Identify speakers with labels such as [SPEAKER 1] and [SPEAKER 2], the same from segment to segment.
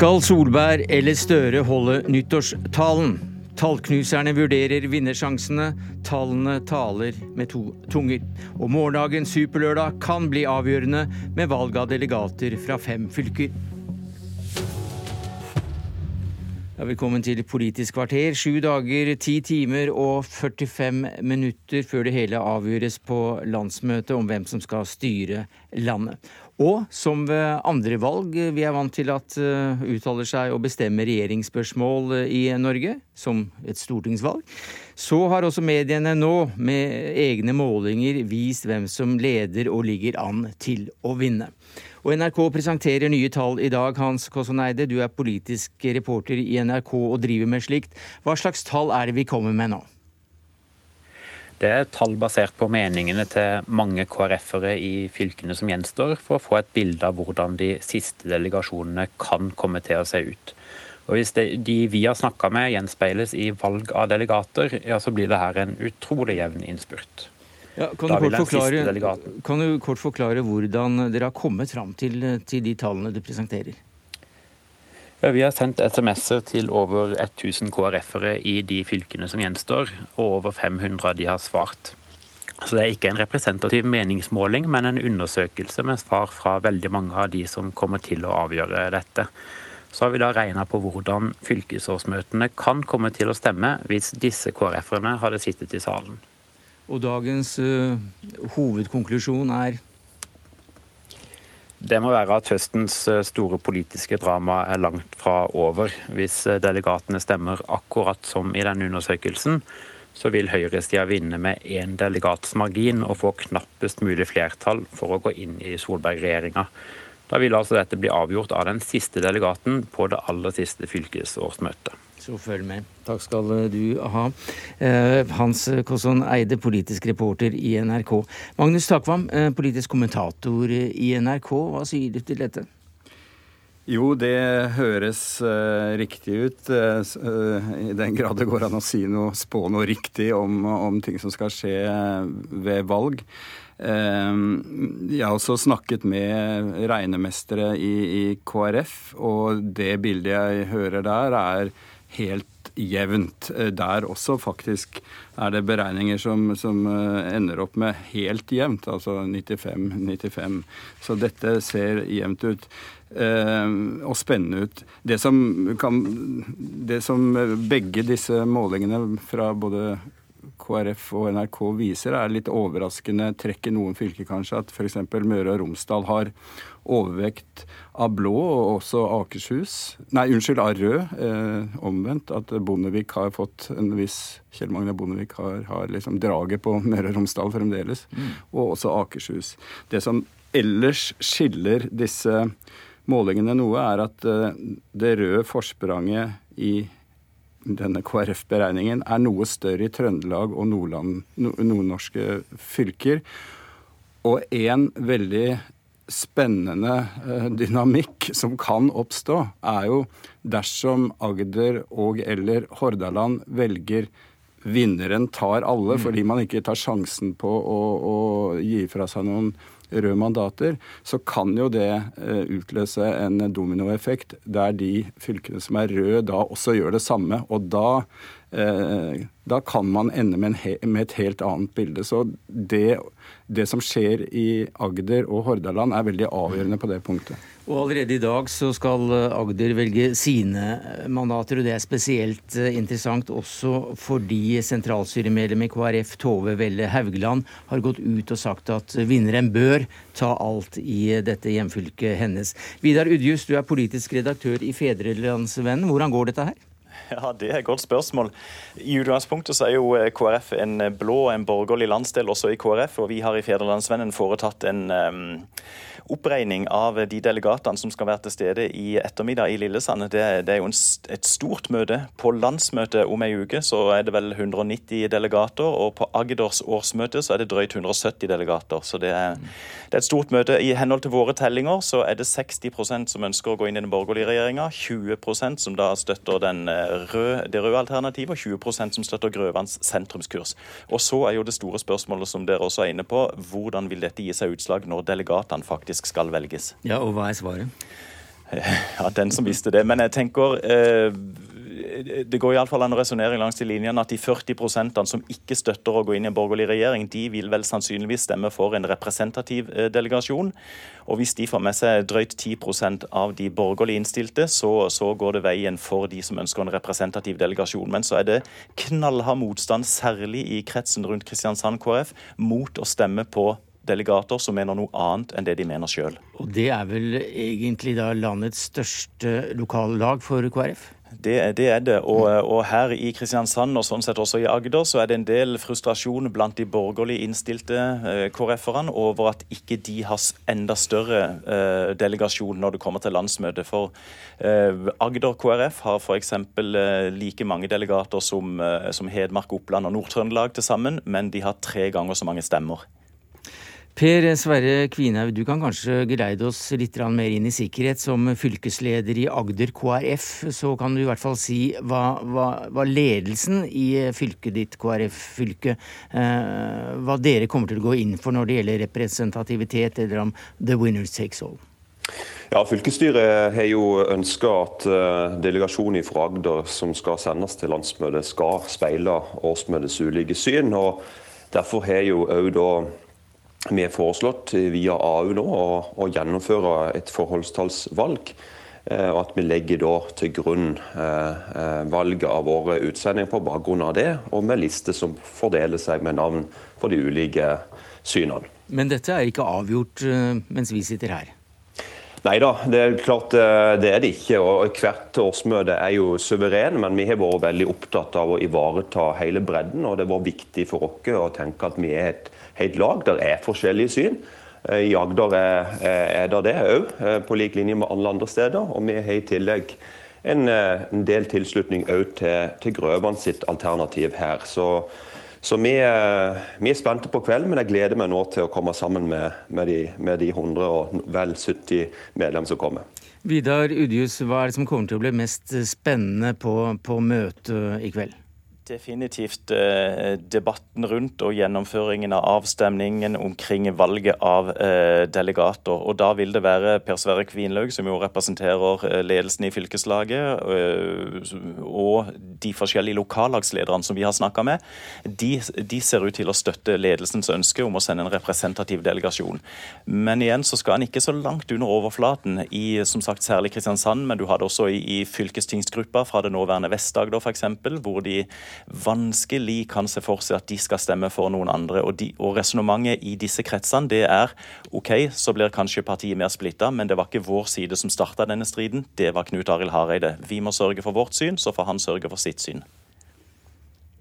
[SPEAKER 1] Skal Solberg eller Støre holde nyttårstalen? Tallknuserne vurderer vinnersjansene. Tallene taler med to tunger. Og morgendagens superlørdag kan bli avgjørende med valg av delegater fra fem fylker. Ja, velkommen til Politisk kvarter. Sju dager, ti timer og 45 minutter før det hele avgjøres på landsmøtet om hvem som skal styre landet. Og som ved andre valg vi er vant til at uh, uttaler seg og bestemmer regjeringsspørsmål uh, i Norge, som et stortingsvalg, så har også mediene nå, med egne målinger, vist hvem som leder og ligger an til å vinne. Og NRK presenterer nye tall i dag. Hans Kossoneide, du er politisk reporter i NRK og driver med slikt. Hva slags tall er det vi kommer med nå?
[SPEAKER 2] Det er tall basert på meningene til mange KrF-ere i fylkene som gjenstår, for å få et bilde av hvordan de siste delegasjonene kan komme til å se ut. Og Hvis det, de vi har snakka med gjenspeiles i valg av delegater, ja, så blir det her en utrolig jevn innspurt.
[SPEAKER 1] Ja, kan, du forklare, kan, du kort forklare, hvordan dere har kommet fram til, til de tallene du presenterer?
[SPEAKER 2] Ja, vi har sendt SMS-er til over 1000 KrF-ere i de fylkene som gjenstår, og over 500 av de har svart. Så Det er ikke en representativ meningsmåling, men en undersøkelse med svar fra veldig mange av de som kommer til å avgjøre dette. Så har vi da regna på hvordan fylkesårsmøtene kan komme til å stemme hvis disse KrF-erne hadde sittet i salen.
[SPEAKER 1] Og dagens uh, hovedkonklusjon er
[SPEAKER 2] det må være at høstens eh, store politiske drama er langt fra over. Hvis eh, delegatene stemmer akkurat som i denne undersøkelsen, så vil høyresida vinne med én delegats margin og få knappest mulig flertall for å gå inn i Solberg-regjeringa. Da vil altså dette bli avgjort av den siste delegaten på det aller siste fylkesårsmøtet.
[SPEAKER 1] Så følg med. Takk skal du ha. Eh, Hans Kosson Eide, politisk reporter i NRK. Magnus Takvam, eh, politisk kommentator i NRK. Hva sier du til dette?
[SPEAKER 3] Jo, det høres uh, riktig ut. Uh, I den grad det går an å si noe, spå noe riktig om, om ting som skal skje ved valg. Uh, jeg har også snakket med regnemestere i, i KrF, og det bildet jeg hører der, er helt jevnt. Eh, der også faktisk er det beregninger som, som eh, ender opp med helt jevnt, altså 95-95. Så dette ser jevnt ut. Eh, og spennende ut. Det som, kan, det som begge disse målingene fra både KrF og NRK viser, er litt overraskende trekk i noen fylker, kanskje. At f.eks. Møre og Romsdal har overvekt av blå, og også Akershus. Nei, unnskyld, av rød. Eh, omvendt. At Bondevik har fått en viss Kjell Magne Bondevik har, har liksom draget på Møre og Romsdal fremdeles. Mm. Og også Akershus. Det som ellers skiller disse målingene noe, er at eh, det røde forspranget i denne KrF-beregningen er noe større i Trøndelag og Nordland, nordnorske fylker. Og en veldig spennende eh, dynamikk som kan oppstå, er jo dersom Agder og eller Hordaland velger vinneren tar alle, mm. fordi man ikke tar sjansen på å, å gi fra seg noen røde mandater, så kan jo det eh, utløse en dominoeffekt der de fylkene som er røde, da også gjør det samme. Og da, eh, da kan man ende med, med, et helt annet bilde. Så det, det som skjer i Agder og Hordaland, er veldig avgjørende på det punktet.
[SPEAKER 1] Og allerede i dag så skal eh, Agder velge sine eh, mandater, og det er spesielt eh, interessant også fordi sentralstyremedlem i KrF Tove Velle Haugland har gått ut og sagt at vinneren bør ta alt i dette hjemfylket hennes. Vidar Udjus, du er politisk redaktør i Fedrelandsvennen. Hvordan går dette her?
[SPEAKER 4] Ja, Det er et godt spørsmål. I utgangspunktet så er jo KrF en blå, en borgerlig landsdel også i KrF, og vi har i Federlandsvennen foretatt en um oppregning av de delegatene som skal være til stede i ettermiddag i Lillesand. Det, det er jo en, et stort møte. På landsmøtet om ei uke så er det vel 190 delegater, og på Agders årsmøte så er det drøyt 170 delegater. Så det er, det er et stort møte. I henhold til våre tellinger så er det 60% som ønsker å gå inn i den borgerlige regjeringa, 20% som da støtter eh, røde, det røde alternativet, og 20% som støtter Grøvans sentrumskurs. Og så er jo det store spørsmålet som dere også er inne på, hvordan vil dette gi seg utslag når delegatene faktisk faktisk skal velges.
[SPEAKER 1] Ja, Og hva er svaret?
[SPEAKER 4] Ja, den som visste det. Men jeg tenker eh, det går iallfall an å resonnere langs de linjene at de 40 prosentene som ikke støtter å gå inn i en borgerlig regjering, de vil vel sannsynligvis stemme for en representativ eh, delegasjon. Og hvis de får med seg drøyt 10% av de borgerlig innstilte, så, så, går det veien for de som ønsker en representativ delegasjon. Men så er det knallhard motstand, særlig i kretsen rundt Kristiansand KrF, mot å stemme på delegater som mener noe annet enn det de mener sjøl.
[SPEAKER 1] Og det er vel egentlig da landets største lokallag for KrF?
[SPEAKER 4] Det, det, er det. Og, og, her i Kristiansand, og sånn sett også i Agder, så er det en del frustrasjon blant de borgerlig innstilte eh, KrF-erne over at ikke de har enda større eh, delegasjon når det kommer til landsmøtet. For eh, Agder KrF har f.eks. Eh, like mange delegater som, eh, som Hedmark, Oppland og Nord-Trøndelag til sammen, men de har tre ganger så mange stemmer.
[SPEAKER 1] Per Sverre Kvinhaug, du kan kanskje geleide oss litt mer inn i sikkerhet. Som fylkesleder i Agder KrF, så kan du i hvert fall si hva, hva, hva ledelsen i fylket ditt, KrF-fylket, eh, hva dere kommer til å gå inn for når det gjelder representativitet, eller om the winner takes all.
[SPEAKER 5] Ja, Fylkesstyret har jo ønska at uh, delegasjonen fra Agder som skal sendes til landsmøtet, skal speile årsmøtets ulike syn. og Derfor har jo òg da vi har foreslått via AU nå å, å gjennomføre et forholdstallsvalg. Eh, og at vi legger til grunn eh, eh, valget av våre utsendinger på bakgrunn av det, og med liste som fordeler seg med navn for de ulike synene.
[SPEAKER 1] Men dette er ikke avgjort mens vi sitter her?
[SPEAKER 5] Nei da, det er klart det er det ikke. og Hvert årsmøte er jo suveren, men vi har vært veldig opptatt av å ivareta hele bredden. og Det var viktig for oss å tenke at vi er et helt lag. Der er forskjellige syn. Eh, I Agder er, er det det òg, eh, på lik linje med alle andre steder. Og vi har i tillegg en, eh, en del tilslutning òg til, til Grøvan sitt alternativ her. Så, så vi, vi, er spente på kvelden, men jeg gleder meg nå til å komme sammen med, med, de, med de 100 og vel 70 medlemmer som kommer.
[SPEAKER 1] Vidar Udjus, hva er det som kommer til å bli mest spennende på, på møtet i kveld?
[SPEAKER 4] Definitivt eh, debatten rundt og gjennomføringen av avstemningen omkring valget av eh, delegater. Og Da vil det være Per Sverre Kvinlaug, som jo representerer eh, ledelsen i fylkeslaget, og de forskjellige lokallagslederne som vi har snakka med. De, de, ser ut til å støtte ledelsens ønske om å sende en representativ delegasjon. Men igjen så skal en ikke så langt under overflaten i som sagt særlig Kristiansand, men du hadde også i, i fylkestingsgruppa fra det nåværende Vest-Agder f.eks., hvor de vanskelig kan se for seg at de skal stemme for noen andre. Og, de, og resonnementet i disse kretsene det er OK, så blir kanskje partiet mer splitta, men det var ikke vår side som starta denne striden, det var Knut Arild Hareide. Vi må sørge for vårt syn, så får han sørge for sitt syn.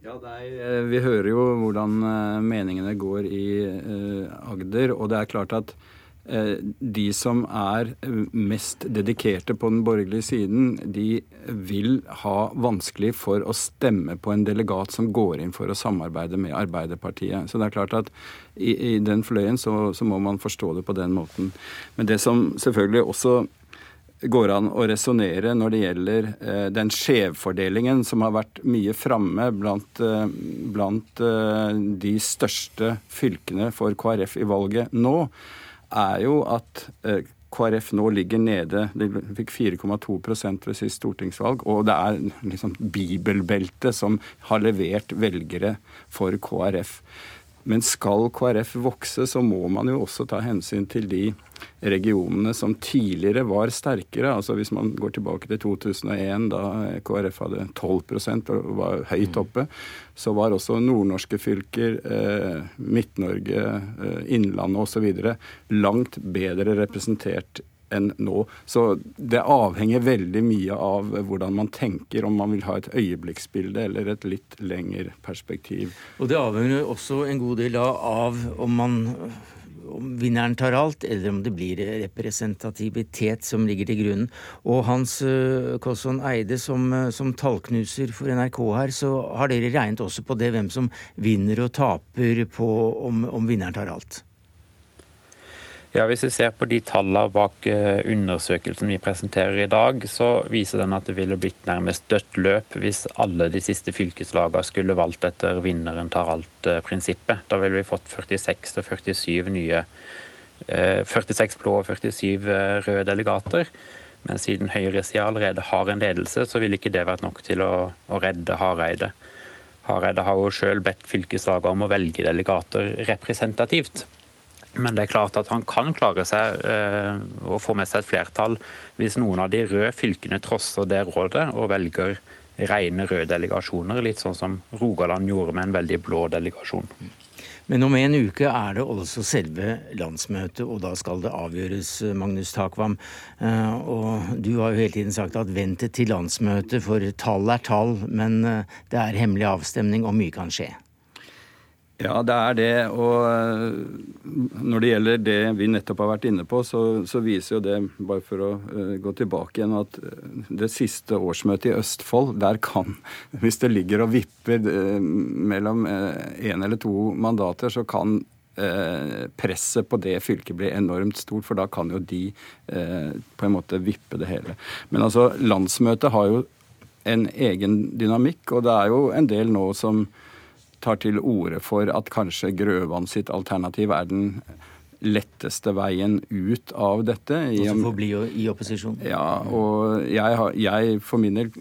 [SPEAKER 3] Ja, er, eh, Vi hører jo hvordan eh, meningene går i uh, Agder, og det er klart at Eh, de som er mest dedikerte på den borgerlige siden, de vil ha vanskelig for å stemme på en delegat som går inn for å samarbeide med Arbeiderpartiet. Så det er klart at i, i den fløyen så, så, må man forstå det på den måten. Men det som selvfølgelig også går an å resonnere når det gjelder eh, den skjevfordelingen som har vært mye framme blant, eh, blant eh, de største fylkene for KrF i valget nå, er jo at eh, KrF nå ligger nede. De fikk 4,2 ved sist stortingsvalg. Og det er liksom bibelbeltet som har levert velgere for KrF. Men skal KrF vokse, så må man jo også ta hensyn til de regionene som tidligere var sterkere. Altså Hvis man går tilbake til 2001, da KrF hadde 12% og var høyt mm. oppe, så var også nordnorske fylker, eh, Midt-Norge, eh, Innlandet osv. langt bedre representert enn nå. Så det avhenger veldig mye av hvordan man tenker, om man vil ha et øyeblikksbilde eller et litt lengre perspektiv.
[SPEAKER 1] Og det avhenger også en god del av om man om vinneren tar alt, eller om det blir representativitet som ligger til grunn. Og Hans uh, Kosson Eide, som, uh, som, tallknuser for NRK her, så har dere regnet også på det, hvem som vinner og taper på om, om vinneren tar alt?
[SPEAKER 2] Ja, Hvis vi ser på de tallene bak eh, undersøkelsen vi presenterer i dag, så viser den at det ville blitt nærmest dødt løp hvis alle de siste fylkeslagene skulle valgt etter vinneren tar alt-prinsippet. Da ville vi fått 46 til 47 nye 46 eh, blå og 47 eh, røde delegater. Men siden høyresida allerede har en ledelse, så ville ikke det vært nok til å, å redde Hareide. Hareide har jo sjøl bedt fylkeslaget om å velge delegater representativt. Men det er klart at han kan klare seg eh, og få med seg et flertall hvis noen av de røde fylkene trosser det rådet og velger rene røde delegasjoner, litt sånn som Rogaland gjorde med en veldig blå delegasjon.
[SPEAKER 1] Men om en uke er det også selve landsmøtet, og da skal det avgjøres, Magnus Takvam. Eh, og du har jo hele tiden sagt at vent til landsmøtet, for tall er tall. Men eh, det er hemmelig avstemning, og mye kan skje.
[SPEAKER 3] Ja, det er det. Og eh, når det gjelder det vi nettopp har vært inne på, så, så viser jo det, bare for å uh, gå tilbake igjen, at eh, det siste årsmøtet i Østfold, der kan Hvis det ligger og vipper mellom én eller to mandater, så kan presset på det fylket bli enormt stort, for da kan jo de på en måte vippe det hele. Men altså, landsmøtet har jo en egen dynamikk, og det er jo en del nå som tar til orde for at kanskje Grøvan sitt alternativ er den letteste veien ut av dette.
[SPEAKER 1] Og som får bli i opposisjon?
[SPEAKER 3] Ja, og jeg, har, jeg, for min del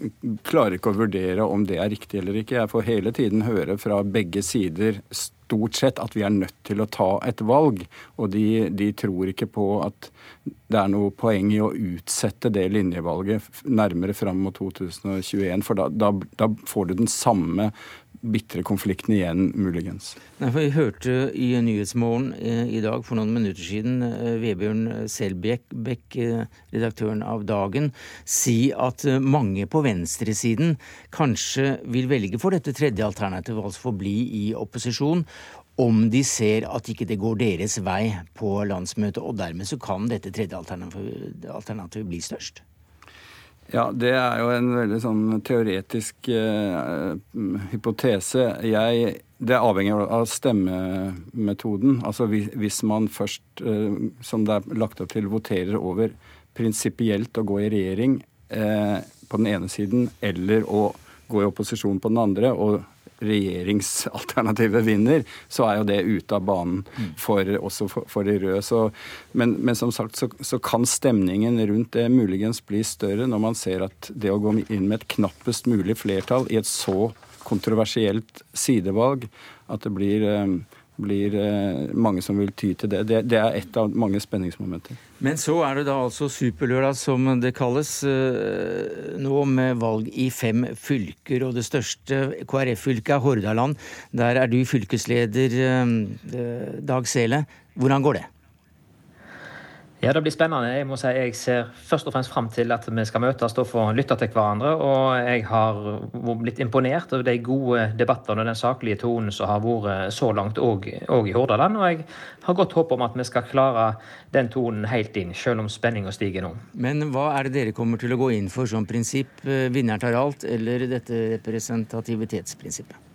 [SPEAKER 3] klarer ikke å vurdere om det er riktig eller ikke. Jeg får hele tiden høre fra begge sider stort sett at vi er nødt til å ta et valg. Og de, de tror ikke på at det er noe poeng i å utsette det linjevalget nærmere fram mot 2021, for da, da, da får du den samme bitre konflikten igjen, muligens.
[SPEAKER 1] Nei, for Vi hørte i Nyhetsmorgen eh, i dag for noen minutter siden eh, Vebjørn Selbekk, eh, redaktøren av Dagen, si at mange på venstresiden kanskje vil velge for dette tredje alternativet, altså forbli i opposisjon, om de ser at ikke det går deres vei på landsmøtet, og dermed så kan dette tredje alternativet bli størst.
[SPEAKER 3] Ja, det er jo en veldig sånn teoretisk uh, hypotese. Jeg, det avhenger av stemmemetoden. Altså hvis man først, uh, som det er lagt opp til, voterer over prinsipielt å gå i regjering uh, på den ene siden, eller å gå i opposisjon på den andre, og regjeringsalternativet vinner, så er jo det ute av banen for, også for, for de røde. Så, men, men, som sagt så, så, kan stemningen rundt det muligens bli større når man ser at det å gå inn med et knappest mulig flertall i et så kontroversielt sidevalg, at det blir eh, blir eh, mange som vil ty til det. det. Det, er et av mange spenningsmomenter.
[SPEAKER 1] Men så er det da altså superlørdag, som det kalles, eh, nå med valg i fem fylker. Og det største KrF-fylket er Hordaland. Der er du fylkesleder, eh, Dag Sele. Hvordan går det?
[SPEAKER 6] Ja, Det blir spennende. Jeg må si jeg ser først og fremst fram til at vi skal møtes og få lytte til hverandre. Og jeg har blitt imponert over de gode debattene og den saklige tonen som har vært så langt òg i Hordaland. Og jeg har godt håp om at vi skal klare den tonen helt inn, selv om spenninga stiger nå.
[SPEAKER 1] Men hva er det dere kommer til å gå inn for som prinsipp? Vinneren tar alt, eller dette representativitetsprinsippet?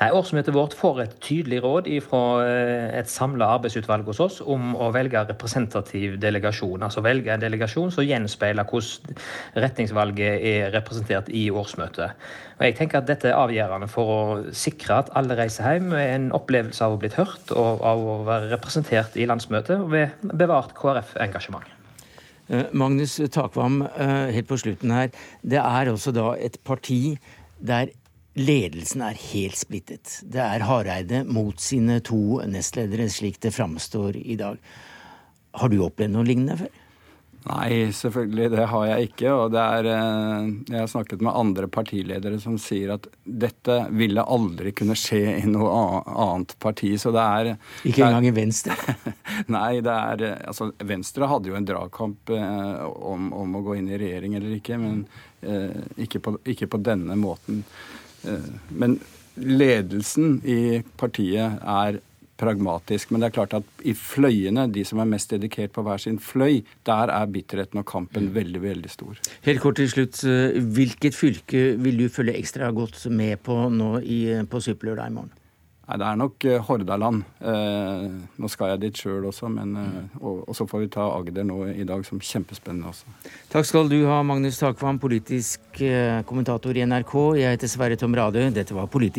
[SPEAKER 6] Nei, Årsmøtet vårt får et tydelig råd fra eh, et samla arbeidsutvalg hos oss om å velge representativ delegasjon. Altså velge en delegasjon som gjenspeiler hvordan retningsvalget er representert i årsmøtet. Og jeg tenker at Dette er avgjørende for å sikre at alle reiser hjem med en opplevelse av å blitt hørt og av å være representert i landsmøtet ved bevart KrF-engasjement.
[SPEAKER 1] Eh, Magnus Takvam, eh, helt på slutten her. Det er også da et parti der Ledelsen er helt splittet. Det er Hareide mot sine to nestledere, slik det framstår i dag. Har du opplevd noe lignende før?
[SPEAKER 3] Nei, selvfølgelig. Det har jeg ikke. Og det er eh, Jeg har snakket med andre partiledere som sier at dette ville aldri kunne skje i noe annet parti. Så det er
[SPEAKER 1] Ikke engang i Venstre?
[SPEAKER 3] Nei, det er Altså, Venstre hadde jo en dragkamp eh, om, om, å gå inn i regjering eller ikke, men eh, ikke, på, ikke på denne måten. Eh, men ledelsen i partiet er pragmatisk. Men det er klart at i fløyene, de som er mest dedikert på hver sin fløy, der er bitterheten og kampen mm. veldig, veldig stor.
[SPEAKER 1] Helt kort til slutt. Eh, hvilket fylke vil du følge ekstra godt med på nå i, på Superlørdag i morgen?
[SPEAKER 3] Nei, Det er nok uh, Hordaland. Eh, nå skal jeg dit sjøl også, men, eh, og, og, så får vi ta Agder nå i dag som kjempespennende også.
[SPEAKER 1] Takk skal du ha, Magnus Takvam, politisk kommentator i NRK. Jeg heter Sverre Tom Radø. Dette var Politisk